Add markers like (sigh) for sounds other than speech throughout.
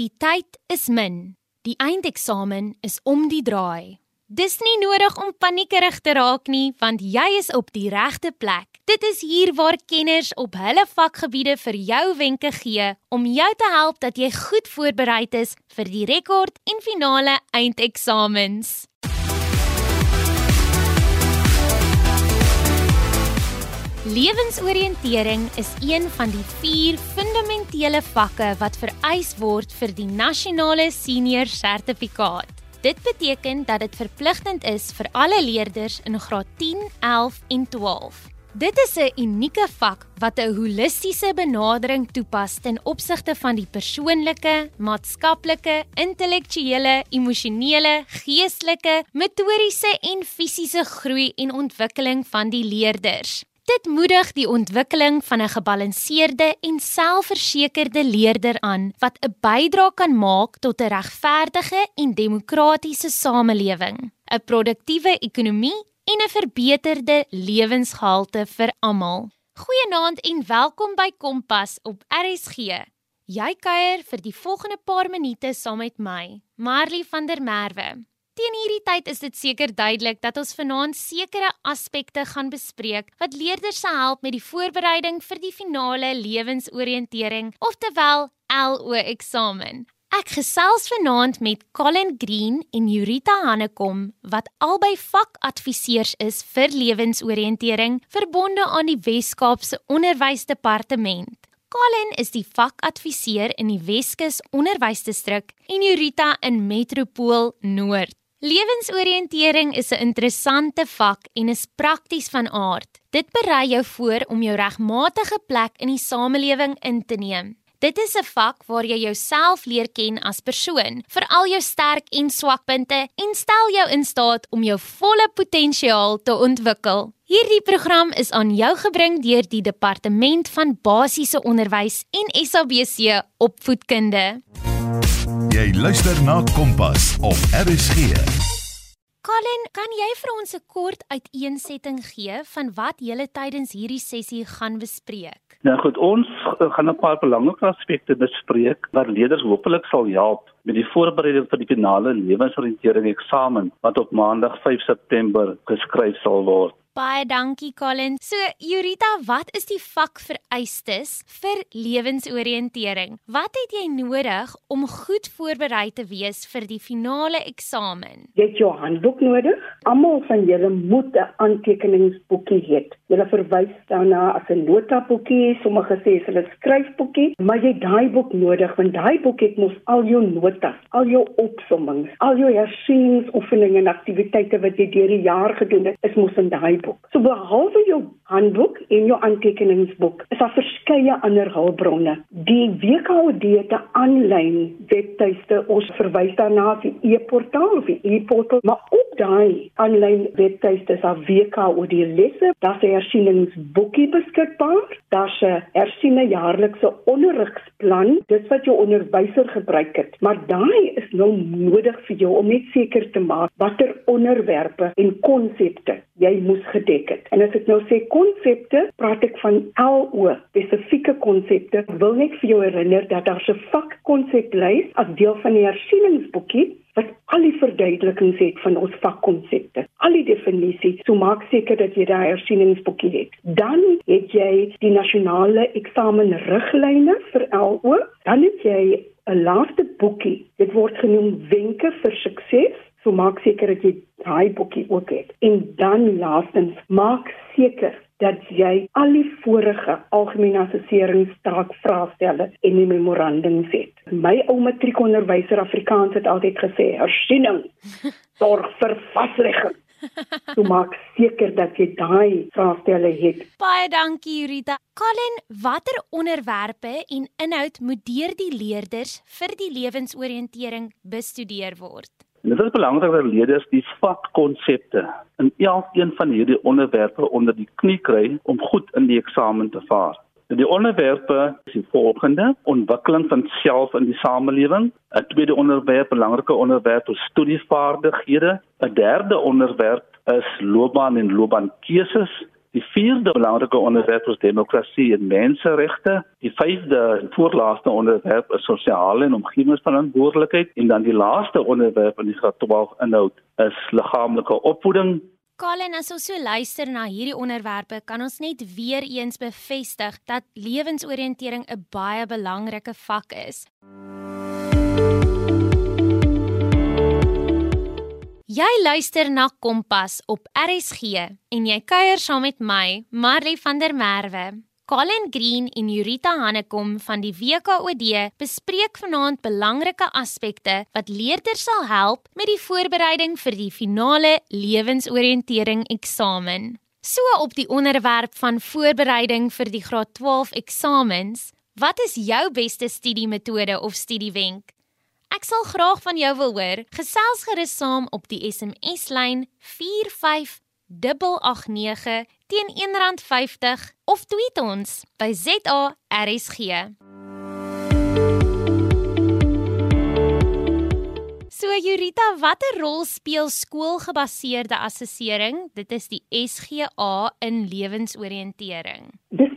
Die tyd is min. Die eindeksamen is om die draai. Dis nie nodig om paniekerig te raak nie, want jy is op die regte plek. Dit is hier waar kenners op hulle vakgebiede vir jou wenke gee om jou te help dat jy goed voorberei is vir die rekord en finale eindeksamens. Lewensoriëntering is een van die 4 fundamentele vakke wat vereis word vir die nasionale senior sertifikaat. Dit beteken dat dit verpligtend is vir alle leerders in graad 10, 11 en 12. Dit is 'n unieke vak wat 'n holistiese benadering toepas ten opsigte van die persoonlike, maatskaplike, intellektuele, emosionele, geestelike, motoriese en fisiese groei en ontwikkeling van die leerders. Dit moedig die ontwikkeling van 'n gebalanseerde en selfversekerde leerder aan wat 'n bydrae kan maak tot 'n regverdige en demokratiese samelewing, 'n produktiewe ekonomie en 'n verbeterde lewensgehalte vir almal. Goeienaand en welkom by Kompas op RSG. Jy kuier vir die volgende paar minute saam met my, Marley van der Merwe. Teen hierdie tyd is dit seker duidelik dat ons vanaand sekere aspekte gaan bespreek wat leerders se help met die voorbereiding vir die finale lewensoriëntering, oftewel LO eksamen. Ek gesels vanaand met Colin Green en Jurita Hannekom wat albei vakadviseurs is vir lewensoriëntering verbonde aan die Wes-Kaapse Onderwysdepartement. Colin is die vakadviseur in die Weskus Onderwysdistrik en Jurita in Metropool Noord. Lewensoriëntering is 'n interessante vak en is prakties van aard. Dit berei jou voor om jou regmatige plek in die samelewing in te neem. Dit is 'n vak waar jy jouself leer ken as persoon, veral jou sterk en swakpunte en stel jou in staat om jou volle potensiaal te ontwikkel. Hierdie program is aan jou gebring deur die Departement van Basiese Onderwys en SABC Opvoedkunde. Jy luister na Kompas op RSG. Colin, kan jy vir ons 'n kort uiteensetting gee van wat julle tydens hierdie sessie gaan bespreek? Nou goed, ons gaan 'n paar belangrike aspekte bespreek wat leerders hopelik sal help met die voorbereiding vir die finale lewensoriëntering eksamen wat op Maandag 5 September geskryf sal word. Baie dankie Colin. So Jurita, wat is die vakvereistes vir lewensoriëntering? Wat het jy nodig om goed voorberei te wees vir die finale eksamen? Jy het jou handboek nodig. Almal van julle moet 'n aantekeningsboekie hê. Julle verwys daarna as 'n notaboekie, sommige sê hulle 'n skryfboekie, maar jy daai boek nodig want daai boek het mos al jou notas, al jou opsommings, al jou hersieningsoefeninge en aktiwiteite wat jy deur die jaar gedoen het, is mos in daai boek. So behalwe jou handboek en jou aantekeningsboek, is daar verskeie ander hulpbronne. Die WKOD het 'n aanlyn webtuiste. Ons verwys daarna as die e-portaal of die e-portal, maar daai aanlyn webtuiste is daar WKOD lesse, daar's 'n hersieningsboekie beskikbaar, daar's 'n hersiene jaarlikse onderrigsplan, dit wat jou onderwyser gebruik het. Maar daai is nou nodig vir jou om net seker te maak watter onderwerpe en konsepte jy moes gedek het. En as ek nou sê konsepte, praat ek van LO, spesifieke konsepte. Wil net vir jou herinner dat daar 'n vakkonseplys as deel van die hersieningsboekie wat al die verduidelikings het van ons vakkonsepte. Al die definisies, so maak seker dat jy daai hersieningsboekie het. Dan het jy die nasionale eksamenriglyne vir LO. Dan het jy 'n laaste boekie. Dit word genoem Wenke vir Sukses So maak seker dat jy daai boekie ook het. En dan laastens, maak seker dat jy al die vorige algemene assesseringstaak vraestelle en die memorandums het. My ou matriekonderwyser Afrikaans het altyd gesê, "Hersiening (laughs) sorg vir vaslegging." So maak seker dat jy daai vraestelle het. Baie dankie Jurita. Colin, watter onderwerpe en inhoud moet deur die leerders vir die lewensoriëntering bestudeer word? Dit is belangrik dat leerders die vakkonsepte in elkeen van hierdie onderwerpe onder die knie kry om goed in die eksamen te vaar. Die onderwerpe is die volgende: ontwikkeling van self in die samelewing. 'n Tweede onderwerp, belangrike onderwerp, is studievaardighede. 'n Derde onderwerp is loopbaan en loopbaankeuses. Die vierde belangrike onderwerp is demokrasie en menseregte. Die vyfde en voorlaaste onderwerp is sosiale en omgewingsverantwoordelikheid en dan die laaste onderwerp in die graad 12 inhoud is liggaamlike opvoeding. Colin, as ons so luister na hierdie onderwerpe, kan ons net weer eens bevestig dat lewensoriëntering 'n baie belangrike vak is. Jy luister na Kompas op RSG en jy kuier saam met my, Marley van der Merwe. Colin Green en Jurita Hannekom van die WKOD bespreek vanaand belangrike aspekte wat leerders sal help met die voorbereiding vir die finale lewensoriëntering eksamen. So op die onderwerp van voorbereiding vir die graad 12 eksamens, wat is jou beste studiemetode of studiewenk? Ek sal graag van jou wil hoor. Gesels gerus saam op die SMS lyn 45889 teen R1.50 of tweet ons by ZARSG. So Jurita, watter rol speel skoolgebaseerde assessering? Dit is die SGA in lewensoriëntering. Dis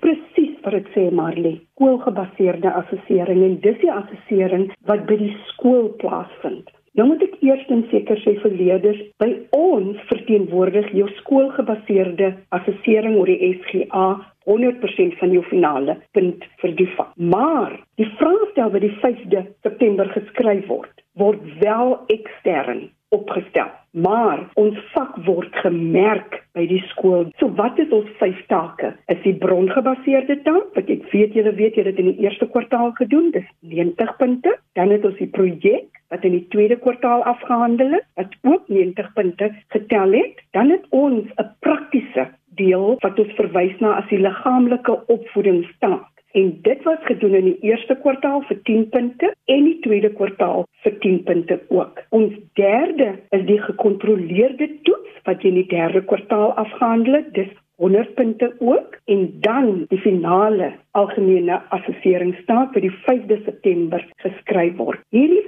wat ek sê Marley, skoolgebaseerde assessering en dis die assessering wat by die skool plaasvind. Nou moet ek eers en seker sê vir leerders, by ons verteenwoordig jou skoolgebaseerde assessering oor die SGA 100% van jou finale punt vir die vak. Maar die vraestel wat die 5de September geskryf word, word wel ekstern opgestel. Maar ons vak word gemerk by die skool. So wat is ons vyf take? Is die brongebaseerde taak wat ek weet julle weet julle het in die eerste kwartaal gedoen, dis 90 punte. Dan het ons die projek wat in die tweede kwartaal afgehandel het, wat ook 90 punte getel het. Dan het ons 'n praktiese deel wat ons verwys na as die liggaamlike opvoedingstaak en dit was gedoen in die eerste kwartaal vir 10 punte en die tweede kwartaal vir 10 punte ook. Ons derde is die gekontroleerde toets wat jy in die derde kwartaal afgehandel het. Dis 100 punte ook en dan die finale algemene assesseringstaak wat die 5de September geskryf word. Hierdie 5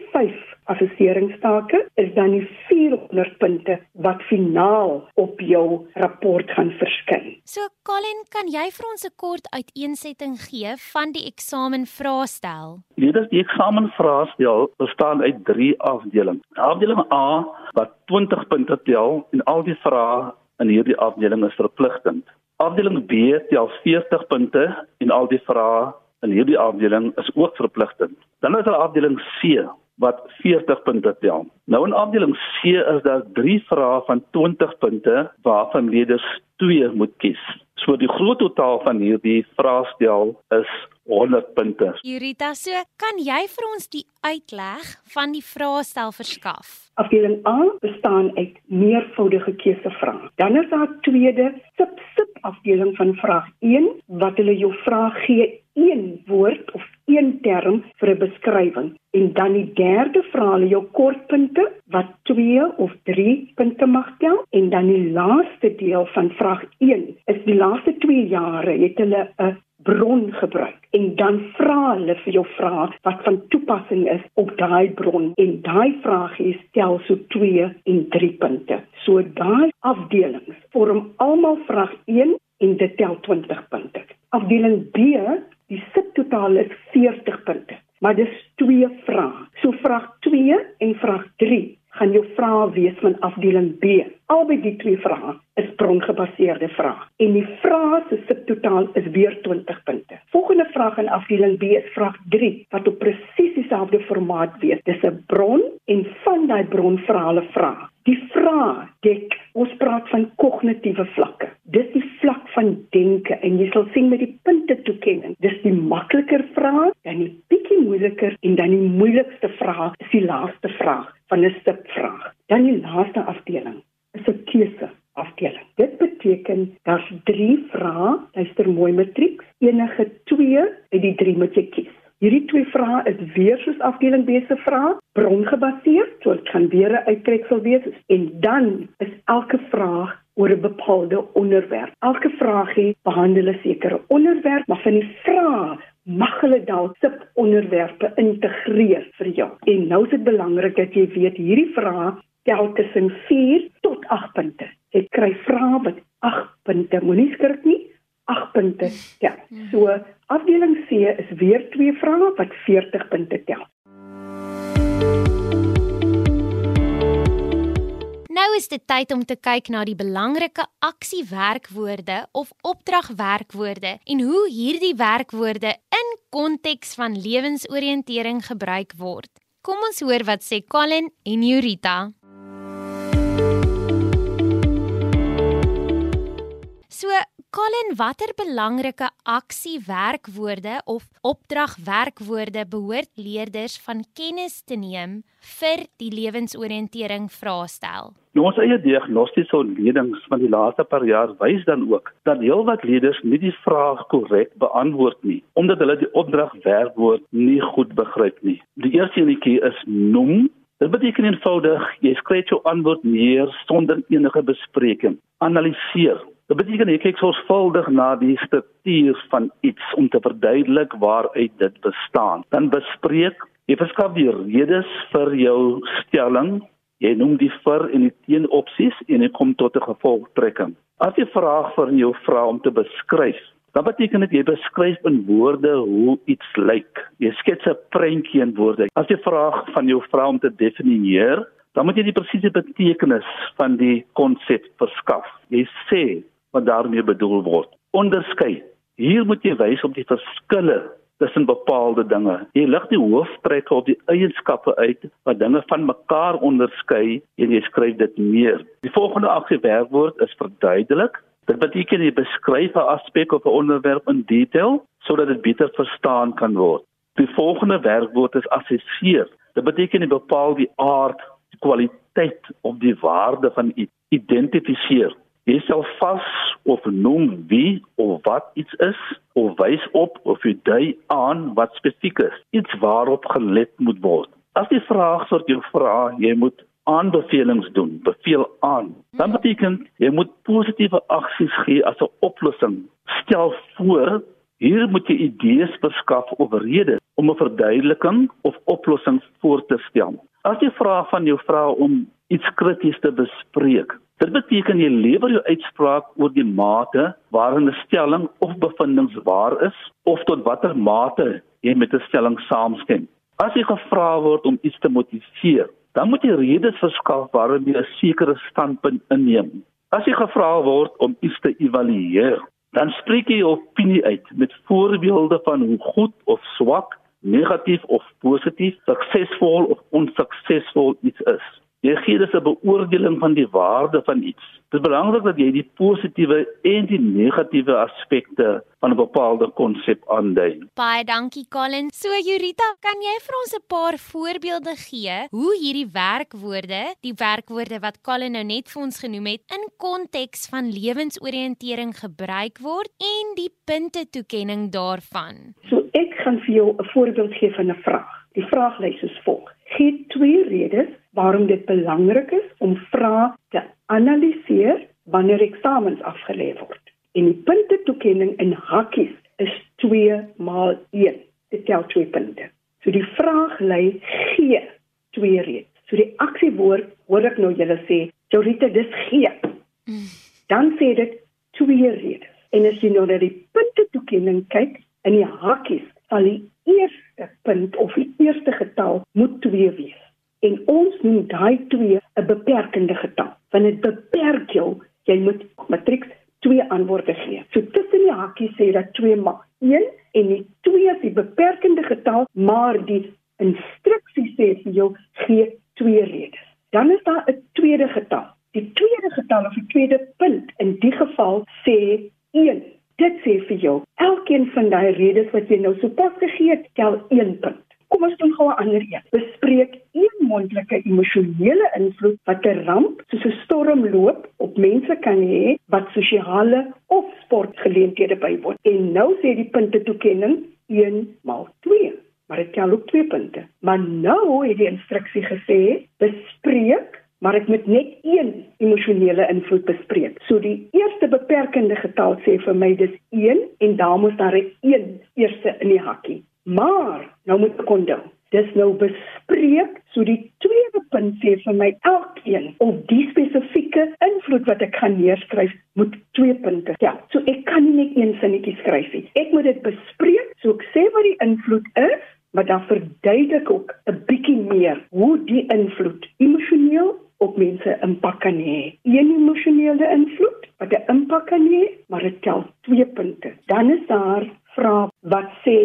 assesseringstake is dan die 400 punte wat finaal op jou rapport gaan verskyn. So Colin, kan jy vir ons 'n kort uiteensetting gee van die eksamenvraestel? Hierdie die eksamenvraestel bestaan uit 3 afdelings. Afdeling A wat 20 punte tel en al die vrae in hierdie afdeling is verpligtend. Afdeling B tel 40 punte en al die vrae in hierdie afdeling is ook verpligtend. Dan is daar afdeling C wat 40 punte tel. Nou in afdeling C is daar 3 vrae van 20 punte waarvan leerders 2 moet kies. So die groot totaal van hierdie vraestel is 100 punte. Jurita, so kan jy vir ons die uitleg van die vraestel verskaf? Afdeling A bestaan uit meervoudige keusevrae. Dan is daar 'n tweede sub-sub afdeling van vraag 1 wat hulle jou vraag gee een woord of een term vir 'n beskrywing en dan die derde vraag hulle jou kortpunte wat 2 of 3 punte mag tel en dan die laaste deel van vraag 1 is die laaste 2 jare het hulle 'n bron gebruik en dan vra hulle vir jou vrae wat van toepassing is op daai bron en daai vrae stel so 2 en 3 punte. So daai afdelings vorm almal vraag 1 en dit tel 20 punte. Afdeling B, die subtotaal is 40 punte, maar dis twee vrae. So vraag 2 en vraag 3 gaan jou vrae wees van afdeling B. Albei die twee vrae is brongebaseerde vrae en die vrae se subtotaal is weer 20 punte. Volgende vraag in afdeling B is vraag 3 wat op presies dieselfde formaat wees. Dis 'n bron en van daai bron vra hulle vrae. Die vrae dek ons praat van kognitiewe vlakke. Dis die vlak van denke en jy sal sien met die punte toekenning. Dis die makliker vrae, dan die bietjie moeiliker en dan die moeilikste vraag is die laaste vraag van 'n subvraag. Dan die laaste afdeling keuse afdeling. Dit beteken daar's 3 vrae, luister mooi matriek, enige 2 uit die 3 moet jy kies. Hierdie twee vrae is weer soos afdeling B se vrae, brongebaseer, so dit kan weer 'n uittreksel wees en dan is elke vraag oor 'n bepaalde onderwerp. Elke vraagie behandel 'n sekere onderwerp, maar van die vrae mag hulle dalk subonderwerpe integreer vir jou. En nou is dit belangrik dat jy weet hierdie vrae tel tussen 4 tot 8 punte. Jy kry vrae wat 8 punte. Moenie skrik nie. 8 punte tel. So afdeling C is weer twee vrae wat 40 punte tel. Nou is dit tyd om te kyk na die belangrike aksiewerkwoorde of opdragwerkwoorde en hoe hierdie werkwoorde in konteks van lewensoriëntering gebruik word. Kom ons hoor wat sê Colin en Jurita. So, Colin, watter belangrike aksiewerkwoorde of opdragwerkwoorde behoort leerders van kennis te neem vir die lewensoriëntering vraestel? Nou ons eie diagnostiese ontledings van die laaste paar jaar wys dan ook dat heelwat leerders nie die vraag korrek beantwoord nie omdat hulle die opdragwerkwoord nie goed begryp nie. Die eerste enetjie is noem Dit beteken eenvoudig jy skryf jou antwoord neer sonder enige bespreking. Analiseer. Dit beteken jy kyk sorgvuldig na die struktuur van iets om te verduidelik waaruit dit bestaan. Dan bespreek jy verskaf die redes vir jou stelling. Jy noem die vir en die teenopsies en jy kom tot 'n gevolgtrekking. As jy vraag vir jou vra om te beskryf, dan beteken dit jy beskryf in woorde hoe iets lyk. Jy skets 'n prentjie in woorde. As jy vraag van jou vrou om te definieer, dan moet jy die presiese betekenis van die konsep verskaf. Jy sê wat daarmee bedoel word. Onderskei. Hier moet jy wys op die verskille tussen bepaalde dinge. Jy lig die hooftrekke op die eienskappe uit wat dinge van mekaar onderskei en jy skryf dit neer. Die volgende aksiewerkwoord is verduidelik. Dit beteken jy beskryf 'n aspek of 'n onderwerp in detail sodat dit beter verstaan kan word. Die volgende werkwoord is assesseer. Dit beteken jy bepaal die aard, die kwaliteit of die waarde van iets. Identifiseer. Jy stel vas of noem wie of wat iets is of wys op of jy dui aan wat spesifiek is. Iets waarop gelet moet word. As die vraag soort jou vra, jy moet aanbevelings doen, beveel aan. Dan beteken jy moet positiewe aksies gee as 'n oplossing. Stel voor, hier moet jy idees verskaf of redes om 'n verduideliking of oplossing voor te stel. As jy vra van jou vrou om iets krities te bespreek, dit beteken jy lewer jou uitspraak oor die mate waarin 'n stelling of bevindings waar is of tot watter mate jy met 'n stelling saamstem. As jy gevra word om iets te motiveer, dan moet jy redes verskaf waarom jy 'n sekere standpunt inneem. As jy gevra word om iets te evalueer, dan spreek jy jou opinie uit met voorbeelde van hoe goed of swak, negatief of positief, suksesvol of onsuksesvol iets is. Jy gee dus 'n beoordeling van die waarde van iets. Dit is belangrik dat jy die positiewe en die negatiewe aspekte van 'n bepaalde konsep aandui. Baie dankie Colin. So Jurita, kan jy vir ons 'n paar voorbeelde gee hoe hierdie werkwoorde, die werkwoorde wat Colin nou net vir ons genoem het, in konteks van lewensoriëntering gebruik word en die punte toekenning daarvan? So ek gaan vir jou 'n voorbeeld gee van 'n vraag. Die vraag lei soos volg: Gee twee redes waarom dit belangrik is om vrae te analiseer wanneer eksamens afgelê word. En die punte toekenning in hakkies is 2 maal 1. Dit tel 2 punte. So die vraag lei gee twee redes. So die aksiewoord hoor ek nou julle sê, Jorita dis gee. Dan sê dit twee redes. En as jy nou na die punte toekenning kyk in die hakkies, sal die eerste punt of die eerste getal moet 2 wees. En ons noem daai 2 'n beperkende getal. Want dit beperk jou, jy moet matrieks twee antwoorde gee. So tussen die hakies sê dat 2 mag 1 en die 2 is die beperkende getal, maar die instruksie sê vir jou gee twee redes. Dan is daar 'n tweede getal. Die tweede getal of die tweede punt in die geval sê 1. Dit sê vir jou, elkeen van daai redes wat jy nou sopas gegee het, tel 1 punt. Kom ons doen gou 'n ander een. Bespreek een moontlike emosionele invloed wat 'n ramp soos 'n storm loop op mense kan hê wat sosiale of sportgeleenthede bywoon. En nou sê die punte toekenning 1 maal 2 maar dit tel ook twee punte. Maar nou het die instruksie gesê bespreek, maar ek moet net een emosionele invloed bespreek. So die eerste beperkende getal sê vir my dis 1 en daar moet daar 'n 1 eerste in die hakkie. Maar nou moet ek onthou, Dis nou bespreek, so die tweede punt sê vir my elkeen of die spesifieke invloed wat ek gaan neerskryf moet twee punte tel. So ek kan nie net een sinnetjie skryf nie. Ek moet dit bespreek, so ek sê wat die invloed is, maar dan verduidelik ook 'n bietjie meer hoe die invloed emosioneel op mense impak kan hê. Een emosionele invloed wat 'n impak kan hê, maar dit tel twee punte. Dan is daar vra wat sê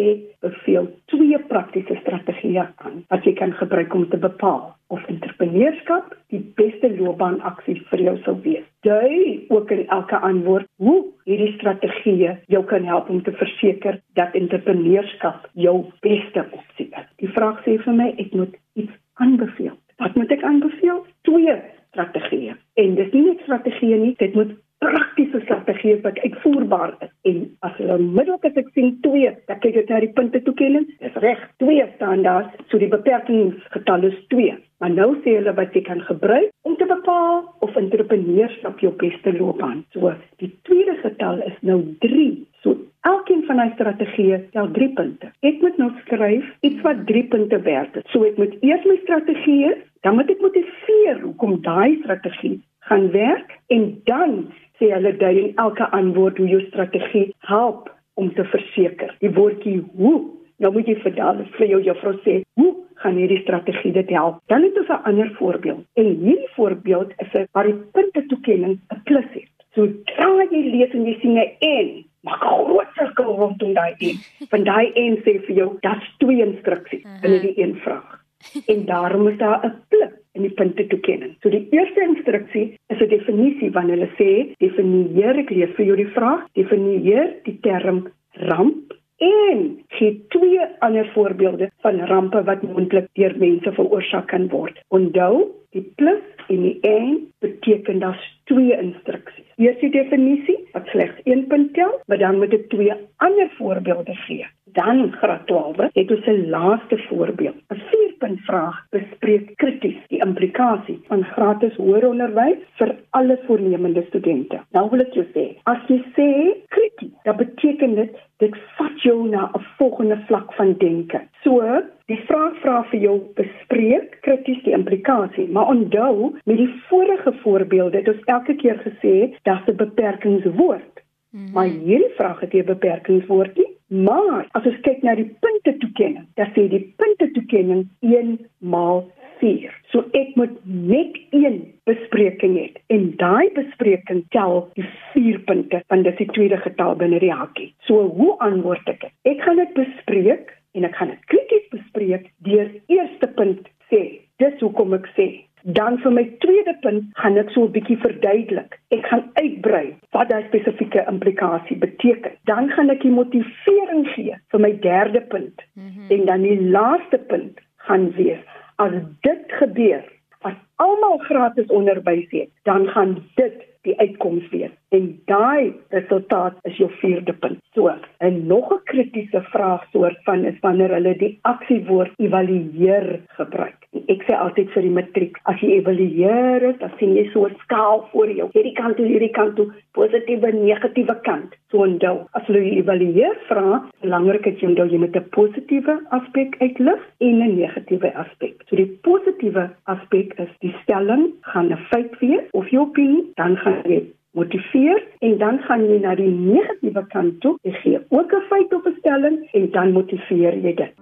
beveel twee praktiese strategieë aan wat jy kan gebruik om te bepaal of entrepreneurskap die beste loopbaanaksie vir jou sou wees. Dui ook in elke antwoord hoe hierdie strategieë jou kan help om te verseker dat entrepreneurskap jou beste opsie is. Die vraag sê vir my ek moet iets aanbeveel. Wat moet ek aanbeveel? Twee strategieë. En dis nie net strategieë nie, dit moet praktiese strategieë wat uitvoerbaar is. En as hulle onmiddellik as ek sien 2, dan kyk ek na die punte toekenning. Dis reg, 2 staan daar, so die beperkingsgetal is 2. Maar nou sê hulle wat jy kan gebruik om te bepaal of entrepreneurskap jou beste loopbaan. So die tweede getal is nou 3. So elkeen van daai strategieë tel 3 punte. Ek moet nou skryf iets wat 3 punte werd is. So ek moet eers my strategieë, dan moet ek motiveer hoekom daai strategie gaan werk en dan sê hulle dui in elke antwoord hoe jou strategie help om te verseker. Die woordjie hoe, nou moet jy vir daardie vir jou juffrou sê, hoe gaan hierdie strategie dit help? Dan het ons 'n ander voorbeeld. En hierdie voorbeeld is 'n waar die punte toekenning 'n plus het. So dra jy lees en jy sien 'n en maak 'n groot sirkel rondom daai en. Van daai en sê vir jou, daar's twee instruksies in hierdie een vraag. En daarom is daar 'n plus in die punte toekenning. So die eerste instruksie is 'n definisie wanneer hulle sê definieer ek lees vir jou die vraag, definieer die term ramp en gee twee ander voorbeelde van rampe wat moontlik deur mense veroorsaak kan word. Onthou, die plus en die en beteken daar's twee instruksies. Eers die definisie wat slegs een punt tel, maar dan moet ek twee ander voorbeelde gee. Dan graad 12 het ons 'n laaste voorbeeld. 'n Vierpunt vraag bespreek krities die implikasie van gratis hoër onderwys vir alle voornemende studente. Nou wil ek jou sê, as jy sê krities, dan beteken dit dit vat jou na 'n volgende vlak van denke. So, die vraag vra vir jou bespreek krities die implikasie, maar onthou met die vorige voorbeelde het ons elke keer gesê dat 'n beperkingswoord. Mm -hmm. Maar hierdie vraag het 'n beperkingswoord nie. Maar as ons kyk na die punte toekenning, dan sê die punte toekenning 1 maal 4. So ek moet net een bespreking hê en daai bespreking tel die 4 punte van dis die tweede getal binne die hakkie. So hoe antwoord ek? Ek gaan dit bespreek en ek gaan dit krities bespreek deur eerste punt sê. Dis hoekom ek sê Dan vir my tweede punt gaan ek so 'n bietjie verduidelik. Ek gaan uitbrei wat daai spesifieke implikasie beteken. Dan gaan ek die motivering gee vir my derde punt. Mm -hmm. En dan die laaste punt gaan wees as dit gebeur, as almal gratis onderwys het, dan gaan dit die uitkoms wees. En daai resultaat is jou vierde punt. So, en nog 'n kritiese vraag soort van is wanneer hulle die aksiewoord evalueer gebruik. Ek sê altyd vir die matriek, as jy evalueer, dan sien jy so 'n skaal voor jou. Hierdie kant toe, hierdie kant toe, positiewe, negatiewe kant. So onthou, as jy evalueer vra, belangrik is jy onthou jy moet 'n positiewe aspek uitlig en 'n negatiewe aspek. So die positiewe aspek is die stelling gaan 'n feit wees of jou opinie, dan gaan jy motiveer en dan gaan jy na die negatiewe kant toe. Jy gee ook 'n feit of 'n stelling en dan motiveer jy dit.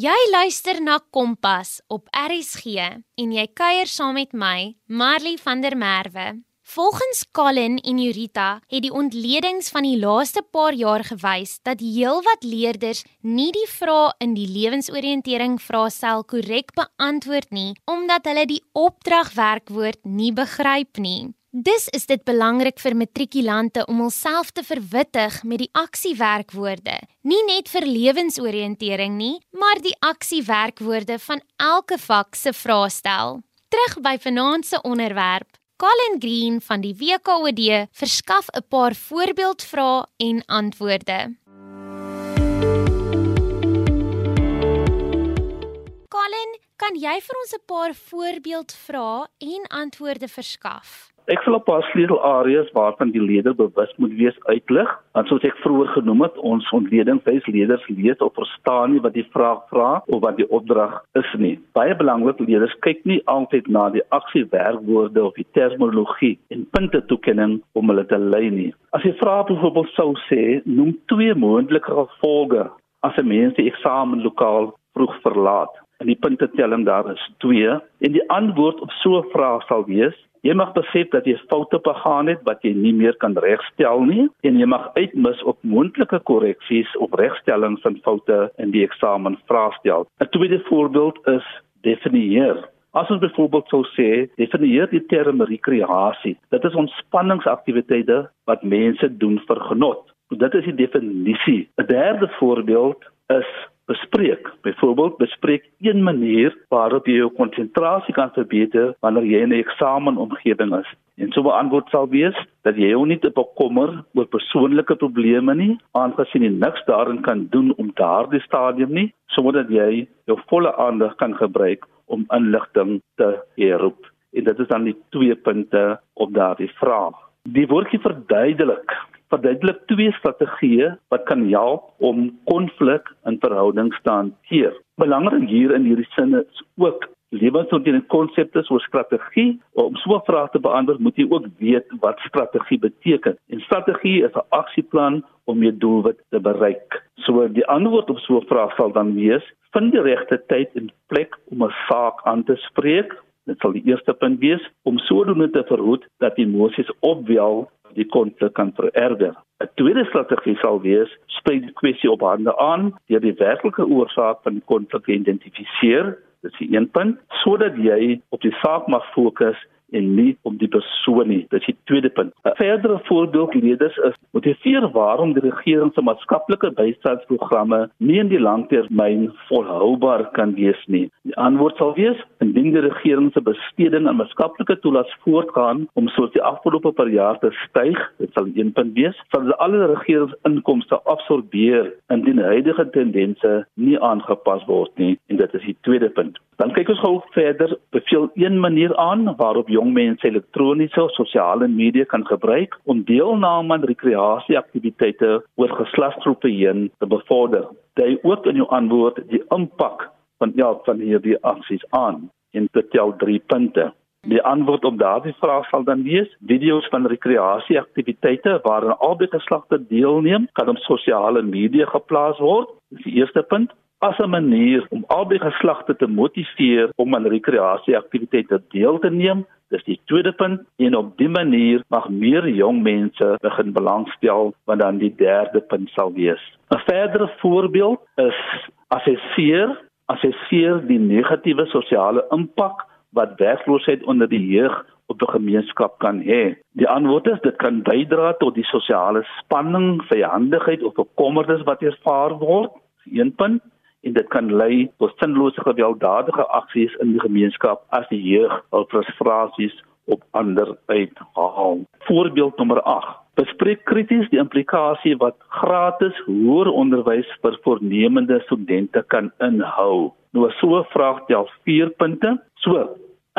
Jy luister na Kompas op RSG en jy kuier saam met my, Marley van der Merwe. Volgens Colin en Jurita het die ontledings van die laaste paar jaar gewys dat heelwat leerders nie die vrae in die lewensoriëntering vraestel korrek beantwoord nie omdat hulle die opdragwerkwoord nie begryp nie. Dis is dit belangrik vir matrikulante om hulself te verwittig met die aksiewerkwoorde, nie net vir lewensoriëntering nie, maar die aksiewerkwoorde van elke vak se vraestel. Terug by vanaand se onderwerp. Colin Green van die WKOD verskaf 'n paar voorbeeldvrae en antwoorde. Colin, kan jy vir ons 'n paar voorbeeldvrae en antwoorde verskaf? Ek sal 'n paar sleutelareas waarvan die leerder bewus moet wees uitlig. Want soos ek vroeër genoem het, ons ontledingswys leerders lees of verstaan nie wat die vraag vra of wat die opdrag is nie. Baie belangrik, leerders kyk nie altyd na die aksiewerkwoorde of die terminologie en puntetoekenning om hulle te lei nie. As jy vra byvoorbeeld sou sê, noem twee moontlike gevolge as 'n mens die eksamenlokaal vroeg verlaat. En die puntetelling daar is 2 en die antwoord op so 'n vraag sal wees: Jy mag besef dat jy foute begaan het wat jy nie meer kan regstel nie en jy mag uitmis op moontlike korreksies of regstellings van foute in die eksamen vraestel. 'n Tweede voorbeeld is definieer. As ons byvoorbeeld sou sê, definieer die term rekreasie. Dit is ontspanningsaktiwiteite wat mense doen vir genot. Dit is die definisie. 'n Derde voorbeeld is bespreek. Byvoorbeeld, bespreek een manier waarop jy jou konsentrasie kan verbeter wanneer jy in 'n eksamenomgewing is. En so 'n antwoord sal wees dat jy jou nie te bekommer oor persoonlike probleme nie, aangesien jy niks daarin kan doen om daardie stadium nie, sodat jy jou volle aandag kan gebruik om inligting te herroep. En dit is dan die twee punte op daardie vraag. Die woordjie verduidelik verduidelik twee strategieë wat kan help om konflik in verhoudings te hanteer. Belangrik hier in hierdie sin is ook lewensoriënteerde konsepte soos strategie. Om so 'n vraag te beantwoord, moet jy ook weet wat strategie beteken. En strategie is 'n aksieplan om jou doelwit te bereik. So die antwoord op so 'n vraag sal dan wees: vind die regte tyd en plek om 'n saak aan te spreek. Dit sal die eerste punt wees om sodoende te verhoed dat emosies opwel die konflik kan vererger. 'n Tweede strategie sal wees: spreek die kwessie op hande aan deur die werklike oorsaak van die konflik te identifiseer. Dit is die een punt sodat jy op die saak mag fokus en nie om die persoon nie. Dit is die tweede punt. 'n Verdere voorbeeld leerders is motiveer waarom die regering se maatskaplike bystandsprogramme nie in die langtermyn volhoubaar kan wees nie. Die antwoord sal wees indien die regering se besteding aan maatskaplike toelaas voortgaan om soos die afgelope paar jaar te styg, dit sal een punt wees, sal die alle regeringsinkomste absorbeer indien huidige tendense nie aangepas word nie en dit is die tweede punt. Dan kyk ons gou verder, beveel een manier aan waarop jong mense elektroniese of sosiale media kan gebruik om deelname aan rekreasieaktiwiteite oor geslagsgroepe heen te bevorder. Jy ook in jou antwoord die impak van ja van hierdie aksies aan in betel 3 punte. Die antwoord op daardie vraag sal dan wees: video's van rekreasieaktiwiteite waarin albei geslagte deelneem, kan op sosiale media geplaas word. Dis die eerste punt as 'n manier om albei geslagte te motiveer om aan rekreasieaktiwiteite deel te neem. Dis die tweede punt en op dié manier mag meer jong mense begin belangstel wat dan die derde punt sal wees. 'n Verdere voorbeeld is assesseer, assesseer die negatiewe sosiale impak wat werkloosheid onder die jeug op 'n gemeenskap kan hê. Die antwoord is dit kan bydra tot die sosiale spanning, vyandigheid of bekommernis wat ervaar word. Een punt en dit kan lei tot sinlose gewelddadige aksies in die gemeenskap as die jeug hul frustrasies op ander uithaal. Voorbeeld nommer 8. Bespreek krities die implikasie wat gratis hoër onderwys vir voornemende studente kan inhou. Nou so vraag tel 4 punte. So,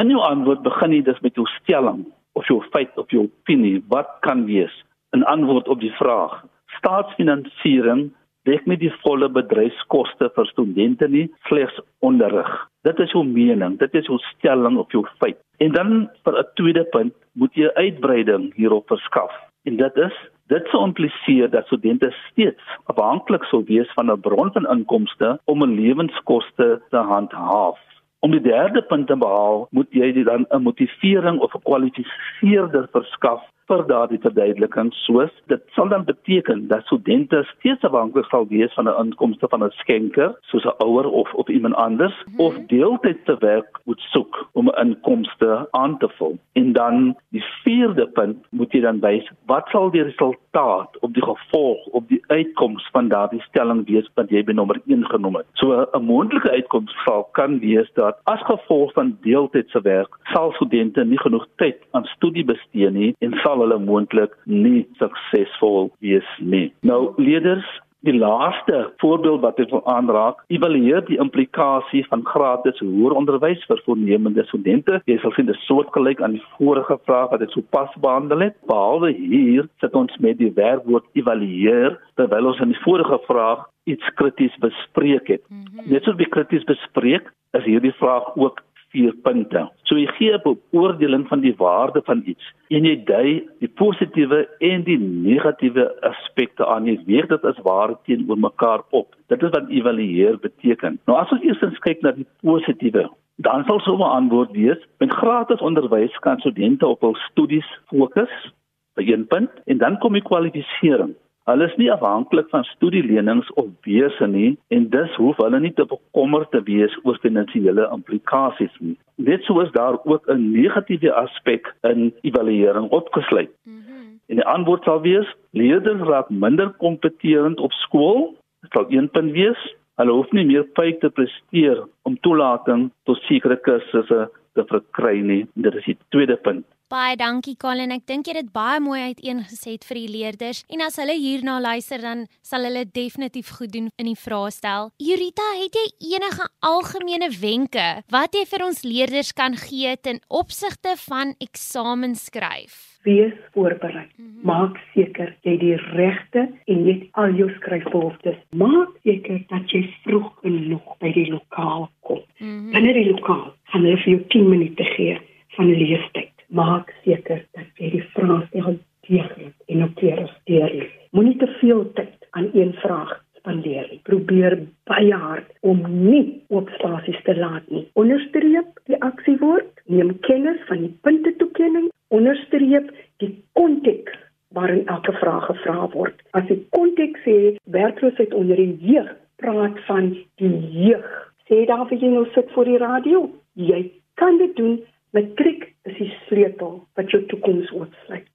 in jou antwoord begin jy dus met jou stelling of jou feit of jou opinie wat kan wees 'n antwoord op die vraag. Staatsfinansiering dek nie die volle bedryfskoste vir studente nie, slegs onderrig. Dit is jou mening, dit is jou stelling of jou feit. En dan vir 'n tweede punt moet jy uitbreiding hierop verskaf. En dit is dit sou impliseer dat studente steeds afhanklik sou wees van 'n bron van inkomste om 'n lewenskoste te handhaaf. Om die derde punt te behaal, moet jy dan 'n motivering of 'n kwalifiseerder verskaf vir daardie verduideliking soos dit sal dan beteken dat studente steeds afhanklik sal wees van 'n inkomste van 'n skenker soos 'n ouer of of iemand anders mm -hmm. of deeltydse werk moet soek om 'n inkomste aan te vul. En dan die vierde punt moet jy dan wys wat sal die resultaat op die gevolg op die uitkoms van daardie stelling wees wat jy by nommer 1 genoem het. So 'n moontlike uitkoms sal kan wees dat as gevolg van deeltydse werk sal studente nie genoeg tyd aan studie bestee nie en sal hulle moontlik nie suksesvol wees nie. Nou leerders Die laaste voorbeeld wat ek wil aanraak, evalueer die implikasie van gratis hoër onderwys vir voornemende studente. Jy sal sien dit soortgelyk aan die vorige vraag wat ek sopas behandel het. Behalwe hier sit ons met die werkwoord evalueer terwyl ons in die vorige vraag iets krities bespreek het. Mm -hmm. Net soos wie krities bespreek, is hierdie vraag ook vier punte. So jy gee 'n beoordeling van die waarde van iets en jy dui die positiewe en die negatiewe aspekte aan. Jy weeg dit as ware teenoor mekaar op. Dit is wat evalueer beteken. Nou as ons eers kyk na die positiewe Dan sal so 'n antwoord wees: met gratis onderwys kan studente op hul studies fokus, by een punt, en dan kom die kwalifisering. Hulle is nie afhanklik van studielenings of wese nie en dus hoef hulle nie te bekommerd te wees oor finansiële implikasies nie. Net so is daar ook 'n negatiewe aspek in evaluering opgesluit. Mm -hmm. En die antwoord sal wees: leerders raak minder kompeterend op skool. Dit sal een punt wees. Hulle hoef nie meer fyk te presteer om toelating tot sekere kursusse te verkry nie. Dit is die tweede punt. Baie dankie Colin. Ek dink jy het dit baie mooi uiteengeset vir die leerders en as hulle hierna luister dan sal hulle definitief goed doen in die vraestel. Jurita, het jy enige algemene wenke wat jy vir ons leerders kan gee ten opsigte van eksamen skryf? Wees voorberei. Mm -hmm. Maak seker jy die regte en net al jou skryfbehoeftes. Maak seker dat jy vroeg genoeg by die lokaal kom. Mm -hmm. Binne die lokaal gaan hulle vir jou 10 minute gee van leestyd maak seker dat jy die vrae stel deeglik en noukeurig deurlees. Moenie te veel tyd aan een vraag spandeer nie. Probeer baie hard om nie oop spasies te laat nie. Onderstreep die aksiewoord, neem kennis van die puntetoekenning, onderstreep die konteks waarin elke vraag gevra word. As die konteks sê werkloosheid onder die jeug, praat van die jeug. Sê daar vir jy nou sit voor die radio, jy kan dit doen Matriek is die sleutel wat jou toekoms oorsluit.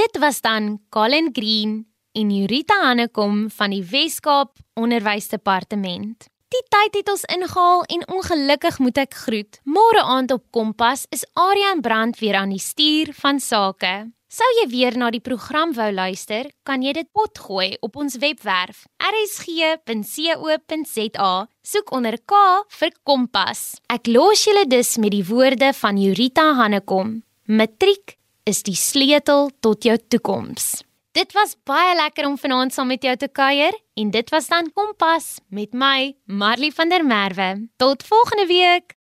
Dit was dan Colin Green en Jurita Hannekom van die Wes-Kaap Onderwysdepartement. Die tyd het ons ingehaal en ongelukkig moet ek groet. Môre aand op Kompas is Adrian Brandt weer aan die stuur van sake. Sou jy weer na die program wou luister, kan jy dit potgooi op ons webwerf rsg.co.za. Soek onder K vir Kompas. Ek los julle dus met die woorde van Jurita Hannekom. Matriek is die sleutel tot jou toekoms. Dit was baie lekker om vanaand saam met jou te kuier en dit was dan Kompas met my Marley van der Merwe. Tot volgende week.